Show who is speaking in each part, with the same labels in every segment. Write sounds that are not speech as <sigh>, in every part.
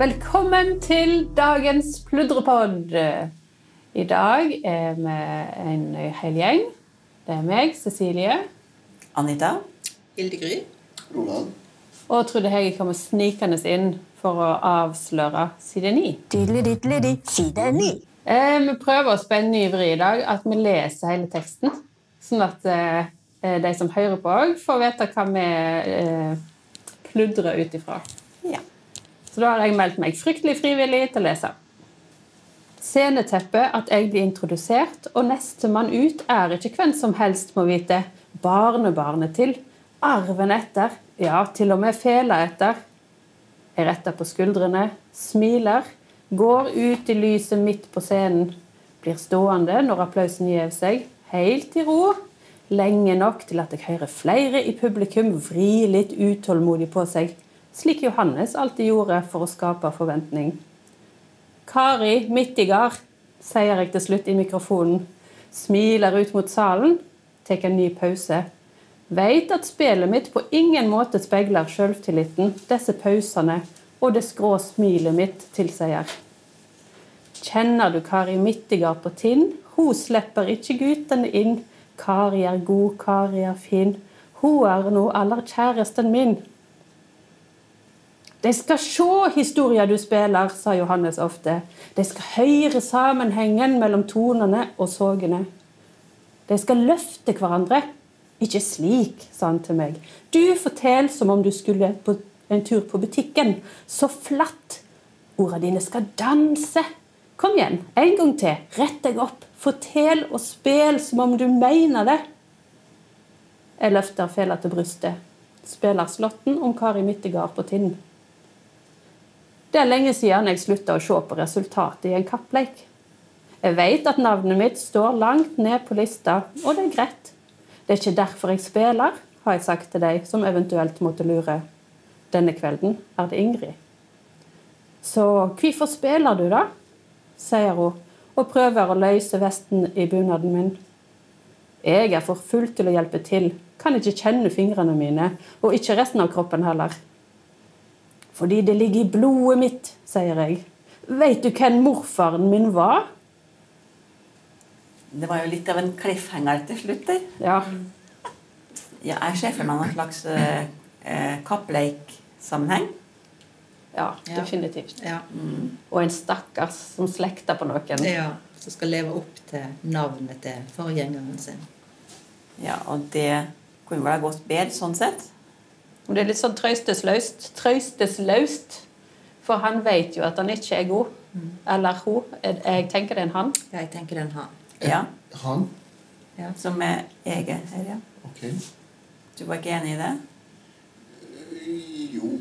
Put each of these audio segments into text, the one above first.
Speaker 1: Velkommen til dagens pludrepod. I dag er vi en hel gjeng. Det er meg, Cecilie.
Speaker 2: Anita.
Speaker 3: Hildegry.
Speaker 4: Roland.
Speaker 1: Og Trude Hege kommer snikende inn for å avsløre side 9.
Speaker 5: Side 9.
Speaker 1: Eh, vi prøver oss på en ny vri i dag, at vi leser hele teksten. Sånn at eh, de som hører på, òg får vite hva vi eh, pludrer ut ifra. Så da har jeg meldt meg fryktelig frivillig til å lese. Sceneteppet at jeg blir introdusert, og nestemann ut er ikke hvem som helst må vite. Barnebarnet til. Arven etter. Ja, til og med fela etter. Jeg retter på skuldrene, smiler, går ut i lyset midt på scenen. Blir stående når applausen gir seg, helt i ro. Lenge nok til at jeg hører flere i publikum vri litt utålmodig på seg, slik Johannes alltid gjorde for å skape forventning. Kari Midtigard, sier jeg til slutt i mikrofonen. Smiler ut mot salen, tar en ny pause. Veit at spillet mitt på ingen måte speiler sjøltilliten disse pausene og det skrå smilet mitt tilsier. Kjenner du Kari Midtigard på tinn? Hun slipper ikke guttene inn. Kari er god, Kari er fin. Hun er nå aller kjæresten min. De skal se historia du spiller, sa Johannes ofte. De skal høre sammenhengen mellom tonene og sågene. De skal løfte hverandre. Ikke slik, sa han til meg. Du forteller som om du skulle på en tur på butikken. Så flatt. Ordene dine skal danse. Kom igjen, en gang til. Rett deg opp. Fortell og spill som om du mener det. Jeg løfter fela til brystet. Spiller slåtten om Kari Midtegard på tinnen. Det er lenge siden jeg slutta å se på resultatet i en kappleik. Jeg vet at navnet mitt står langt ned på lista, og det er greit. Det er ikke derfor jeg spiller, har jeg sagt til deg som eventuelt måtte lure. Denne kvelden er det Ingrid. Så hvorfor spiller du, da? sier hun og prøver å løse vesten i bunaden min. Jeg er for full til å hjelpe til, kan ikke kjenne fingrene mine, og ikke resten av kroppen heller. Fordi det ligger i blodet mitt, sier jeg. Veit du hvem morfaren min var?
Speaker 2: Det var jo litt av en cliffhanger til slutt der.
Speaker 1: Ja,
Speaker 2: Ja, jeg ser for meg noen slags eh, eh, kappleiksammenheng.
Speaker 1: ja definitivt.
Speaker 3: Ja.
Speaker 1: Og en stakkars som slekter på noen.
Speaker 3: ja. Som skal leve opp til navnet til forgjengeren sin.
Speaker 2: Ja, og det kunne vel ha gått bedre sånn sett.
Speaker 1: Og det er litt sånn trøstesløst. Trøstesløst. For han vet jo at han ikke er god. Eller hun. Jeg tenker det er en han.
Speaker 3: Ja, Jeg tenker den har.
Speaker 2: Ja,
Speaker 4: Han?
Speaker 3: Ja.
Speaker 2: Som er jeg, her, ja.
Speaker 4: Ok.
Speaker 2: Du var ikke enig i det?
Speaker 4: Eh, Jo.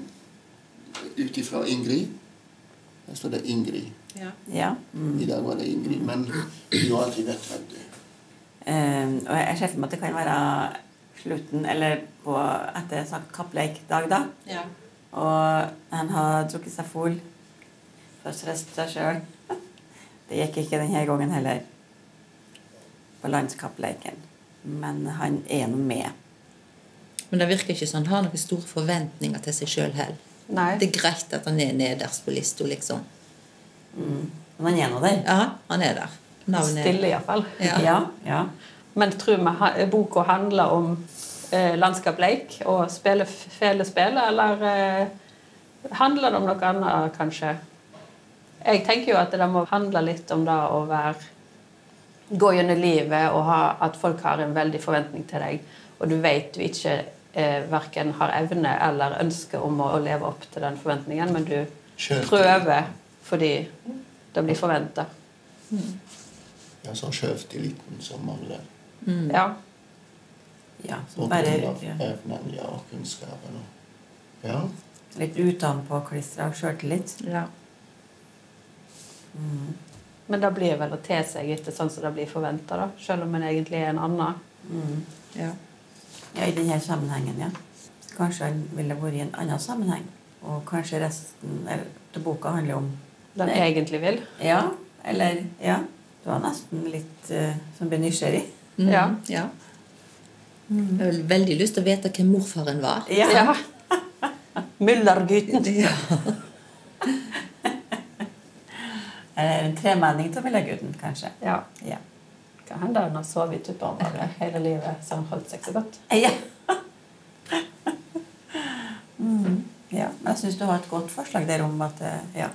Speaker 4: Ut ifra Ingrid. Her står det Ingrid.
Speaker 3: Ja.
Speaker 2: Ja.
Speaker 4: I dag var det Ingrid. Men du har alltid vet, redd.
Speaker 2: Eh, og jeg ser for meg at det kan være slutten, eller på etter sagt kappleikdag, da.
Speaker 3: ja.
Speaker 2: Og han har drukket seg full for å stresse seg sjøl. <laughs> Det gikk ikke denne gangen heller. På landskappleiken. Men han er nå med.
Speaker 3: Men det virker ikke som han har noen store forventninger til seg sjøl heller.
Speaker 1: Nei.
Speaker 3: Det er greit at han er nederst på lista, liksom.
Speaker 2: Men han er nå der.
Speaker 3: Ja, han er der. Navnet
Speaker 1: Stille, iallfall.
Speaker 3: Ja.
Speaker 2: Ja. ja.
Speaker 1: Men tror vi boka handler om eh, landskapsleik og spille felespill, eller eh, handler det om noe annet, kanskje? Jeg tenker jo at det må handle litt om det å være Gå gjennom livet og ha, at folk har en veldig forventning til deg, og du vet du ikke eh, verken har evne eller ønske om å, å leve opp til den forventningen, men du
Speaker 4: Kjøter.
Speaker 1: prøver fordi det blir forventa.
Speaker 4: Ja, sånn sjøltilliten som mangler.
Speaker 1: Ja.
Speaker 2: Ja.
Speaker 4: som
Speaker 2: Så bare
Speaker 4: grunn av
Speaker 2: ja.
Speaker 4: evnen, ja, og kunnskapen. Ja.
Speaker 2: litt utenpå klistra sjøltillit.
Speaker 3: Ja.
Speaker 1: Men det blir vel å te seg etter sånn som det blir forventa, selv om en egentlig er en annen.
Speaker 3: ja.
Speaker 2: Ja, i denne sammenhengen, ja. Kanskje han ville vært i en annen sammenheng. Og kanskje resten til boka handler om
Speaker 1: Den
Speaker 2: han
Speaker 1: egentlig vil.
Speaker 2: Ja, eller Ja. Du var nesten litt uh, som blir nysgjerrig.
Speaker 3: Mm,
Speaker 1: Ja.
Speaker 3: ja. Jeg har veldig lyst til å vite hvem morfaren var.
Speaker 1: Ja. <laughs> Møllergutten. <laughs>
Speaker 3: Ja. <laughs>
Speaker 2: Eller en tremenning til Villaguden, kanskje.
Speaker 1: Ja.
Speaker 2: Ja.
Speaker 1: Hva hender når sovet i tupperware hele livet, som holdt seg så godt.
Speaker 2: Ja. mm, ja. Men jeg syns du har et godt forslag der om at eh, ja,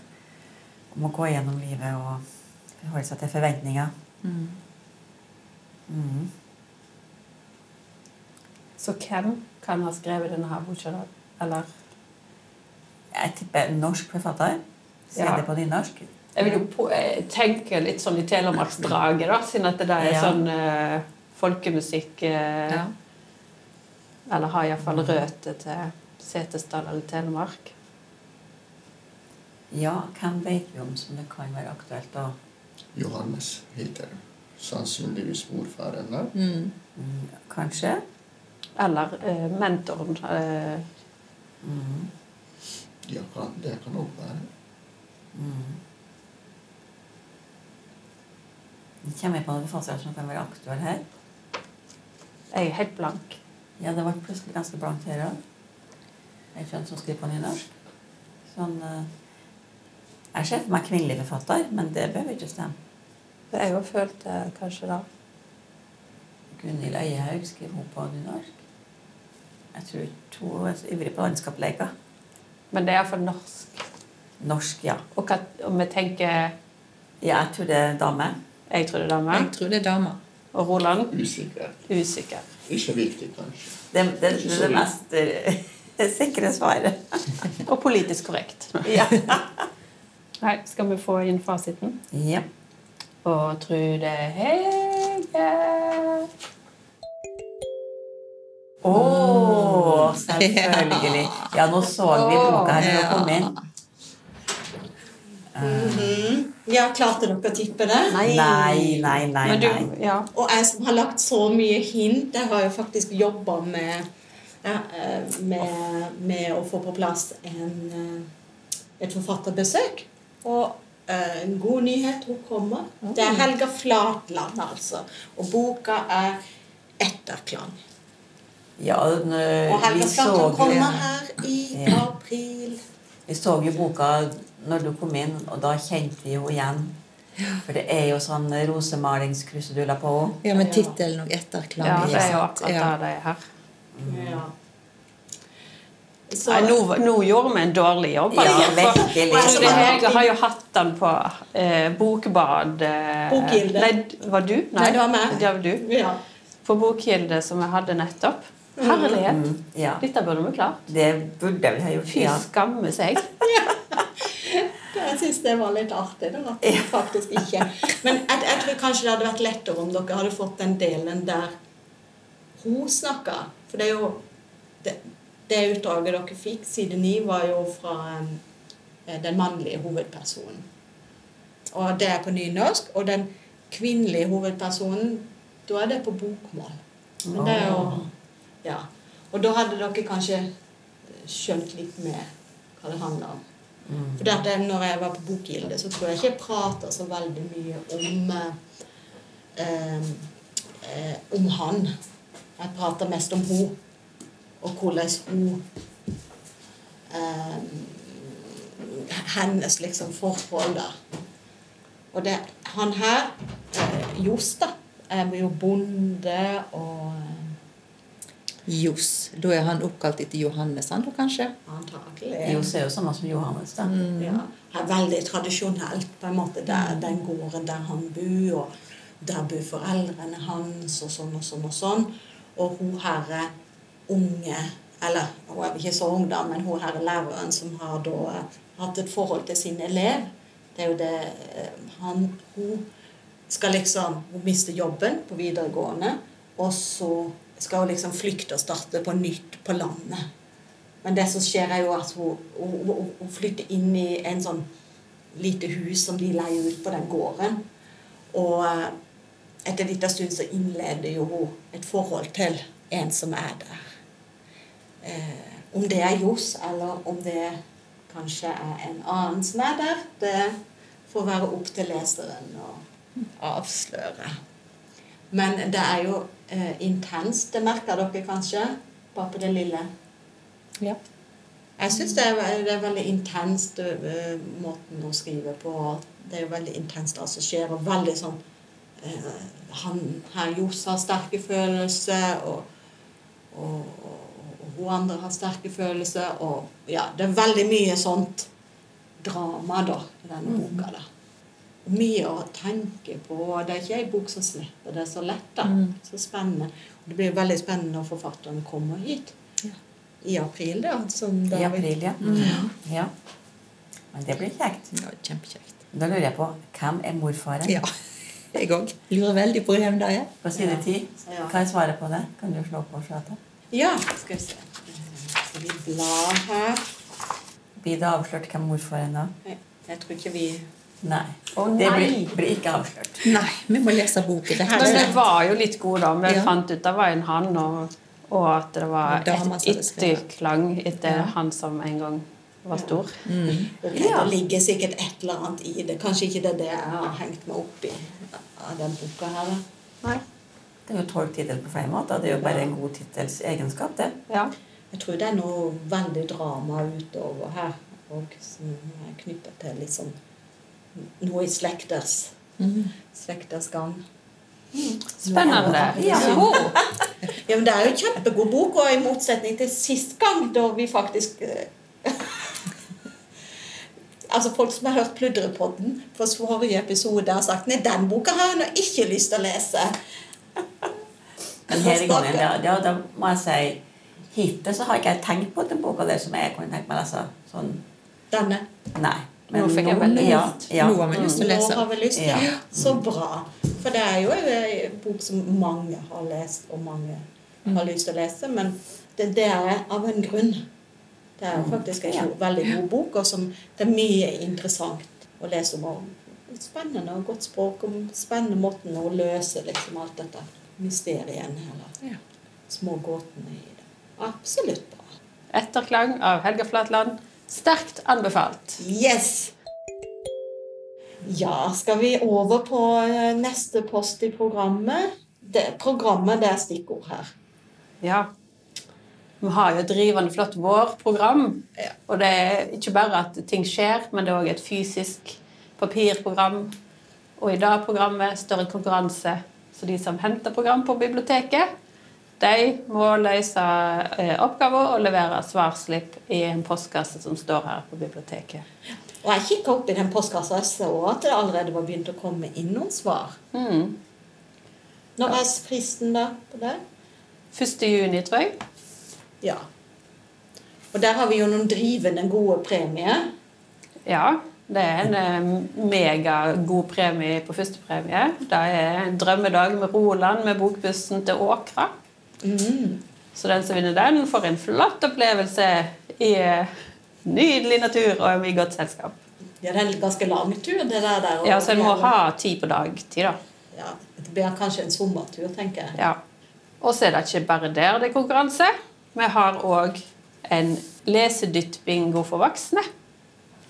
Speaker 2: om å gå gjennom livet og forholde seg til forventninger.
Speaker 3: Mm.
Speaker 2: Mm.
Speaker 1: Så hvem kan ha skrevet denne her boka? da? Eller
Speaker 2: Jeg tipper norsk forfatter. Sier
Speaker 1: Ja.
Speaker 2: det på nynorsk.
Speaker 1: Jeg vil jo på, eh, tenke litt sånn i Telemarksdraget, da, siden at det der er
Speaker 2: Ja.
Speaker 1: sånn uh, folkemusikk uh,
Speaker 3: Ja.
Speaker 1: Eller har iallfall røtter til Setesdal eller Telemark.
Speaker 2: Ja, hvem vet vi om som det kan være aktuelt da?
Speaker 4: Johannes heter sannsynligvis morfaren. da.
Speaker 3: Mm.
Speaker 2: mm, Kanskje?
Speaker 1: Eller eh, mentoren. Eh,
Speaker 2: Mm.
Speaker 4: Ja, kan, det kan òg være.
Speaker 2: Mm. Kommer jeg på noen forfattere som kan være aktuelle her?
Speaker 1: jeg er helt blank.
Speaker 2: Ja, det ble plutselig ganske blankt her òg. Jeg kjønn som skriver på nynorsk. Sånn eh, Jeg ser for meg kvinnelig forfatter, men det behøver ikke stemme.
Speaker 1: Jeg har følt det kanskje da.
Speaker 2: Gunhild Øyehaug skriver hun på nynorsk. Jeg tror ikke hun er så ivrig på landskapsleker.
Speaker 1: Men det er iallfall norsk.
Speaker 2: Norsk, ja.
Speaker 1: Og hva, om vi tenker
Speaker 2: Ja, jeg tror det er dame.
Speaker 1: Jeg tror det er dame.
Speaker 3: Jeg tror det er dame.
Speaker 1: Og Roland
Speaker 4: Usikker.
Speaker 1: usikker.
Speaker 4: Ikke viktig, kanskje.
Speaker 2: Det, det, det er det mest eh, <laughs> sikre svaret. <laughs>
Speaker 1: Og politisk korrekt.
Speaker 2: Ja. <laughs>
Speaker 1: Nei, skal vi få inn fasiten?
Speaker 2: ja.
Speaker 1: Og Trude Hege.
Speaker 2: Å, selvfølgelig. Ja, nå så vi boka her hun kom inn.
Speaker 6: Mhm. Ja, klarte dere å tippe det?
Speaker 2: Nei, nei, nei. nei.
Speaker 1: Men du, ja.
Speaker 6: Og jeg som har lagt så mye hint, jeg har jo faktisk jobba med, ja, eh, med, med å få på plass en, eh, et forfatterbesøk. Og eh, en god nyhet, hun kommer. Det er Helga Flatland, altså. Og boka er 'Etterklang'.
Speaker 2: Ja, og
Speaker 6: Og Helga
Speaker 2: vi så
Speaker 6: kommer
Speaker 2: jo
Speaker 6: her i
Speaker 2: Ja.
Speaker 6: april.
Speaker 2: Vi så jo boka når du kom inn, og da kjente vi jo igjen. For det er jo sånn rosemalingskruseduller på henne.
Speaker 3: Ja, men tittelen og etterklang.
Speaker 1: ja, det er jo akkurat
Speaker 3: Ja.
Speaker 1: det er her.
Speaker 6: Ja. Så,
Speaker 1: Nei, nå, nå gjorde vi en dårlig jobb.
Speaker 2: Ja,
Speaker 1: altså.
Speaker 2: virkelig.
Speaker 1: Altså, Hege har jo hatt den på eh, Bokbad eh,
Speaker 6: Bokhilde.
Speaker 1: Nei, var du?
Speaker 6: Nei, det var meg.
Speaker 1: Det var du.
Speaker 6: ja.
Speaker 1: På Bokhilde, som vi hadde nettopp. Herlighet!
Speaker 2: Mm, ja.
Speaker 1: Dette burde vi klart.
Speaker 2: Det burde vi ha gjort.
Speaker 1: Fy
Speaker 2: Ja.
Speaker 1: skamme seg. <laughs>
Speaker 6: Jeg syns det var litt artig. da, at det faktisk ikke. Men jeg, jeg tror kanskje det hadde vært lettere om dere hadde fått den delen der hun snakka. For det er jo Det, det utdraget dere fikk, side ni, var jo fra eh, den mannlige hovedpersonen. Og det er på nynorsk. Og den kvinnelige hovedpersonen, da er det på bokmål. Men det er jo Ja. Og da hadde dere kanskje skjønt litt mer hva det handler om.
Speaker 2: Mm.
Speaker 6: For dette, når jeg var på Bokgilde, så tror jeg ikke jeg prater så veldig mye om eh, eh, om han. Jeg prater mest om hun, og hvordan hun eh, Hennes liksom forhold der. Og det, han her, eh, Johs, da, er jo bonde og
Speaker 3: Johs. Da er han oppkalt etter Johannes, han da kanskje?
Speaker 6: antakelig
Speaker 2: Johs er jo samme som Johannes, da.
Speaker 6: Ja, er veldig tradisjonelt, på en måte. Der, den gården der han bor, og der bor foreldrene hans, og sånn og sånn og sånn. Og hun herre unge Eller hun er ikke så ung, da, men hun herre læreren som har da hatt et forhold til sin elev. Det er jo det eh, han Hun skal liksom Hun mister jobben på videregående, og så skal hun liksom flykte og starte på nytt på landet. Men det som skjer, er jo at hun, hun, hun, flytter inn i en sånn lite hus som de leier ut på den gården. Og eh, etter en liten stund så innleder jo hun et forhold til en som er der. Eh, om det er Johs, eller om det kanskje er en annen som er der, det får være opp til leseren å avsløre. Men det er jo eh, intenst. Det merker dere kanskje bare på det lille.
Speaker 1: Ja.
Speaker 6: Jeg syns det, det er veldig intenst, uh, måten å skrive på. Det er jo veldig intenst det som skjer, og veldig sånn uh, Han her Johs har sterke følelser, og, og, og, og hun andre har sterke følelser, og ja, det er veldig mye sånt drama da i denne boka. da. Mye å tenke på. Det er ikke ei bok som slipper det så lett. da. Så spennende. Og det blir veldig spennende når forfatteren kommer hit i april. da. Som
Speaker 2: I april, ja. ja. Men det blir kjekt.
Speaker 3: Ja, kjempekjekt.
Speaker 2: Da lurer jeg på hvem er morfaren?
Speaker 3: Ja, <laughs> jeg òg. Lurer veldig på hvem det er.
Speaker 2: På side ti.
Speaker 6: Ja.
Speaker 2: er svaret svare på det? Kan du slå på skjøtet?
Speaker 6: Ja, skal vi se. Skal vi bla her?
Speaker 2: Blir det avslørt hvem morfaren er?
Speaker 6: Jeg tror ikke vi
Speaker 2: Nei.
Speaker 1: Å,
Speaker 2: Det blir, blir ikke avslørt.
Speaker 3: Nei, vi må lese boken. Det,
Speaker 1: Men vi var jo litt gode, da. Vi
Speaker 3: Ja.
Speaker 1: fant ut det var en han, og, og at det var et etterklang etter
Speaker 3: Ja.
Speaker 1: han som en gang var stor.
Speaker 6: Ok,
Speaker 2: Ja.
Speaker 6: Det ligger sikkert et eller annet i det. Kanskje ikke det er det jeg har hengt meg opp i av den boka her. da.
Speaker 1: Nei.
Speaker 2: Det er jo tolv titler på flere måter. Det er jo bare en god tittels egenskap, det.
Speaker 1: Ja.
Speaker 6: Jeg tror det er noe veldig drama utover her. Og som er knyttet til litt sånn noe i slekters, slekters gang.
Speaker 1: Spennende.
Speaker 2: Ja. <laughs>
Speaker 6: Ja, men Det er jo en kjempegod bok, og i motsetning til sist gang, da vi faktisk eh, <laughs> Altså Folk som har hørt Pludrepodden på forrige episode, har sagt nei, den boka har jeg nå ikke lyst til å lese. <laughs>
Speaker 2: Men her i gangen, ja, ja, da må jeg si Hittil så har ikke jeg tenkt på den boka der som jeg kunne tenkt meg å lese. Sånn,
Speaker 6: Denne.
Speaker 2: nei.
Speaker 1: Nå fikk jeg veldig
Speaker 2: ja, ja.
Speaker 3: Nå har vi lyst til å lese.
Speaker 6: Nå har vi lyst.
Speaker 2: Ja.
Speaker 6: Så bra. For det er jo en bok som mange har lest, og mange har lyst til å lese. Men det, det er av en grunn. Det er faktisk en veldig god bok, og som det er mye interessant å lese om. Og spennende og godt språk, om spennende måten å løse liksom alt dette mysteriet eller små gåtene i det. Absolutt bra.
Speaker 1: Etterklang av Helga Flatland. Sterkt anbefalt.
Speaker 6: Yes! Ja, skal vi over på eh, neste post i programmet? Det, programmet, det er stikkord her.
Speaker 1: Ja. Vi har jo et drivende flott vårprogram.
Speaker 6: Ja.
Speaker 1: Og det er ikke bare at ting skjer, men det er òg et fysisk papirprogram. Og i dag-programmet større konkurranse. Så de som henter program på biblioteket, de må løse oppgaven oppgaver og levere svarslipp i en postkasse som står her på biblioteket.
Speaker 6: Og jeg kikka opp i den postkassa og så at det allerede var begynt å komme inn noen svar.
Speaker 1: Mm.
Speaker 6: Når er fristen da på det?
Speaker 1: 1. juni, tror jeg.
Speaker 6: Ja. Og der har vi jo noen drivende gode premier.
Speaker 1: Ja, det er en eh, megagod premie på førstepremie. Det er en drømmedag med Roland med bokbussen til Åkra. Så den som vinner den, får en flott opplevelse i eh, nydelig natur og i godt selskap.
Speaker 6: Ja, det er en ganske lang tur, det der. der
Speaker 1: Ja, Så en må ha tid på dagtid, da.
Speaker 6: Ja, det blir kanskje en sommertur, tenker jeg.
Speaker 1: Ja. Og så er det ikke bare der det er konkurranse. Vi har òg en lesedytt-bingo for voksne.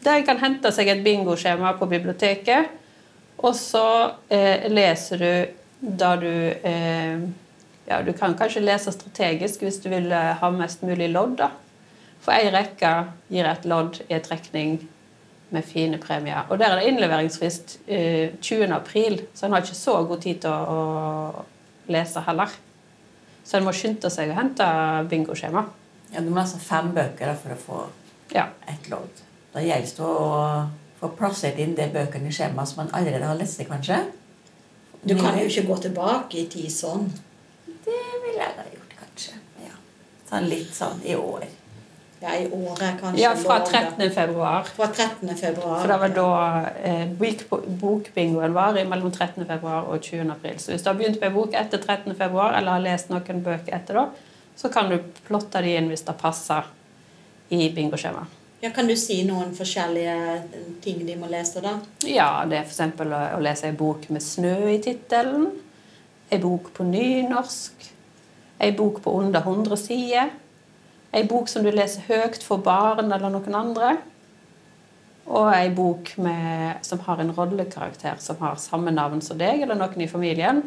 Speaker 1: Der en kan hente seg et bingoskjema på biblioteket. Og så eh, leser du da du eh, Ja, du kan kanskje lese strategisk hvis du vil eh, ha mest mulig lodd, da. For ei rekke gir et lodd i en trekning med fine premier. Og der er det innleveringsfrist eh, 20. april, så en har ikke så god tid til å, å lese heller. Så en må skynde seg å hente bingoskjema.
Speaker 2: Ja, du må lese fem bøker for å få
Speaker 1: Ja.
Speaker 2: et lodd. Da gjelder det å få plassert inn de bøkene i skjemaet som man allerede har lest, kanskje.
Speaker 6: Du kan jo ikke gå tilbake i tid sånn.
Speaker 2: Det ville jeg ha gjort, kanskje. Ja. Sånn litt sånn i år.
Speaker 6: Ja, i år er kanskje
Speaker 1: ja, fra 13. februar.
Speaker 6: Fra 13. februar.
Speaker 1: For det var da eh, bok- bokbingoen var mellom 13. februar og 20. april. Så hvis du har begynt på en bok etter 13. februar, eller har lest noen bøker etter da, så kan du plotte de inn hvis det passer i bingoskjemaet.
Speaker 6: Ja, kan du si noen forskjellige ting de må lese, da?
Speaker 1: Ja, det er f.eks. å å lese ei bok med snø i tittelen. Ei bok på nynorsk. Ei bok på under 100 sider. Ei bok som du leser høyt for barn eller noen andre. Og ei bok med, som har en rollekarakter som har samme navn som deg eller noen i familien.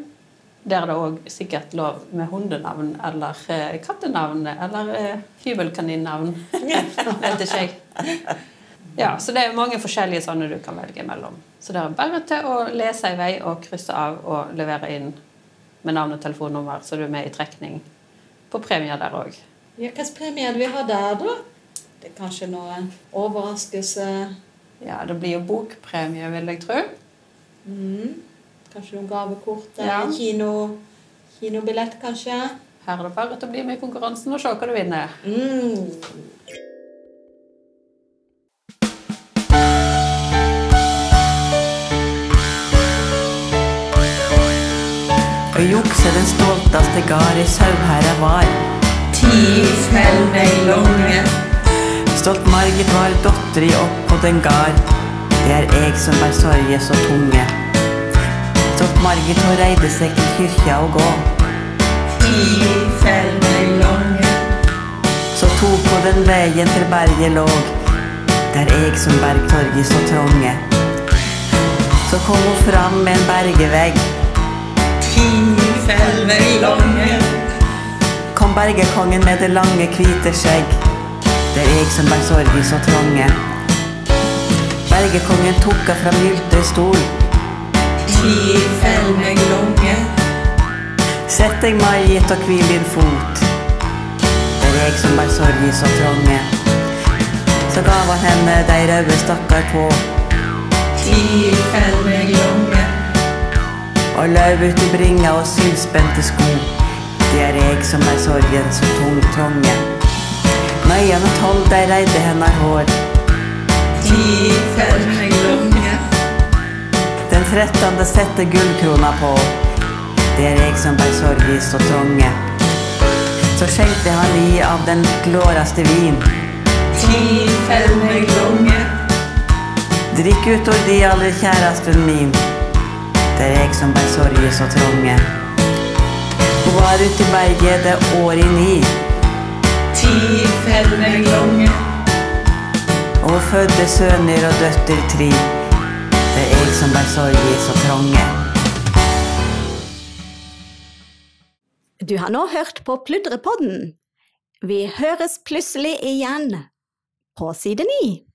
Speaker 1: Der er det òg sikkert lov med hundenavn eller eh, kattenavn eller eh, hybelkaninnavn. <laughs> Vet ikke jeg. Ja, så det er mange forskjellige sånne du kan velge mellom. Så det er bare til å lese i vei og krysse av og levere inn med navn og telefonnummer, så du er med i trekning på premier der òg.
Speaker 6: Ja, er det vi har der, da? Det er kanskje noe overraskelse?
Speaker 1: Ja, det blir jo bokpremie, vil jeg tro.
Speaker 6: Mm. Kanskje noen gavekort?
Speaker 1: Ja.
Speaker 6: eller Kino, kinobillett, kanskje?
Speaker 1: Her er det bare til å bli med i konkurransen og se hva du vinner.
Speaker 6: Mm.
Speaker 2: Og jukse den stolteste gard i Sauherre var.
Speaker 3: Ti fell meg lange.
Speaker 2: Stolt Margit var dotter i opp på den gard. Det er eg som bær sorge så tunge. Stolt Margit hun reide seg til kyrkja og gå.
Speaker 3: Ti fell meg lange.
Speaker 2: Så tok hun den veien til berget låg. Det er eg som berg torget så trånge. Så kom hun fram med en bergevegg.
Speaker 3: Meg lange.
Speaker 2: Kom bergekongen med det lange, hvite skjegg. Det er eg som bærer sorg i så trånge. Bergekongen tok av fram gylter stol.
Speaker 3: Ti fell meg lange.
Speaker 2: Sett deg, Marit, og hvil din fot. Det er jeg som bærer sorg i så trånge. Så gav han henne de røde stakkar på,
Speaker 3: Ti fell meg lange.
Speaker 2: Og løv ut i bringa og sylspente sko. Det er jeg som er sorgen så tung trånge. er tolv, dei reide hennar hår.
Speaker 3: Ti fell meg.
Speaker 2: Den trettende sette gullkrona på. Det er jeg som bær sorg i så trånge. Så skjenkte han i av den glåraste vin.
Speaker 3: Ti fell meg lange.
Speaker 2: Drikk ut og de aller kjæresten min. Det er jeg som bær sorge så trange. Hun var ute i berget det året i ni,
Speaker 3: Ti fell lange.
Speaker 2: og fødte sønner og døtter tri. Det er jeg som bær sorge så trange.
Speaker 5: Du har nå hørt på Pludrepodden. Vi høres plutselig igjen på side ni.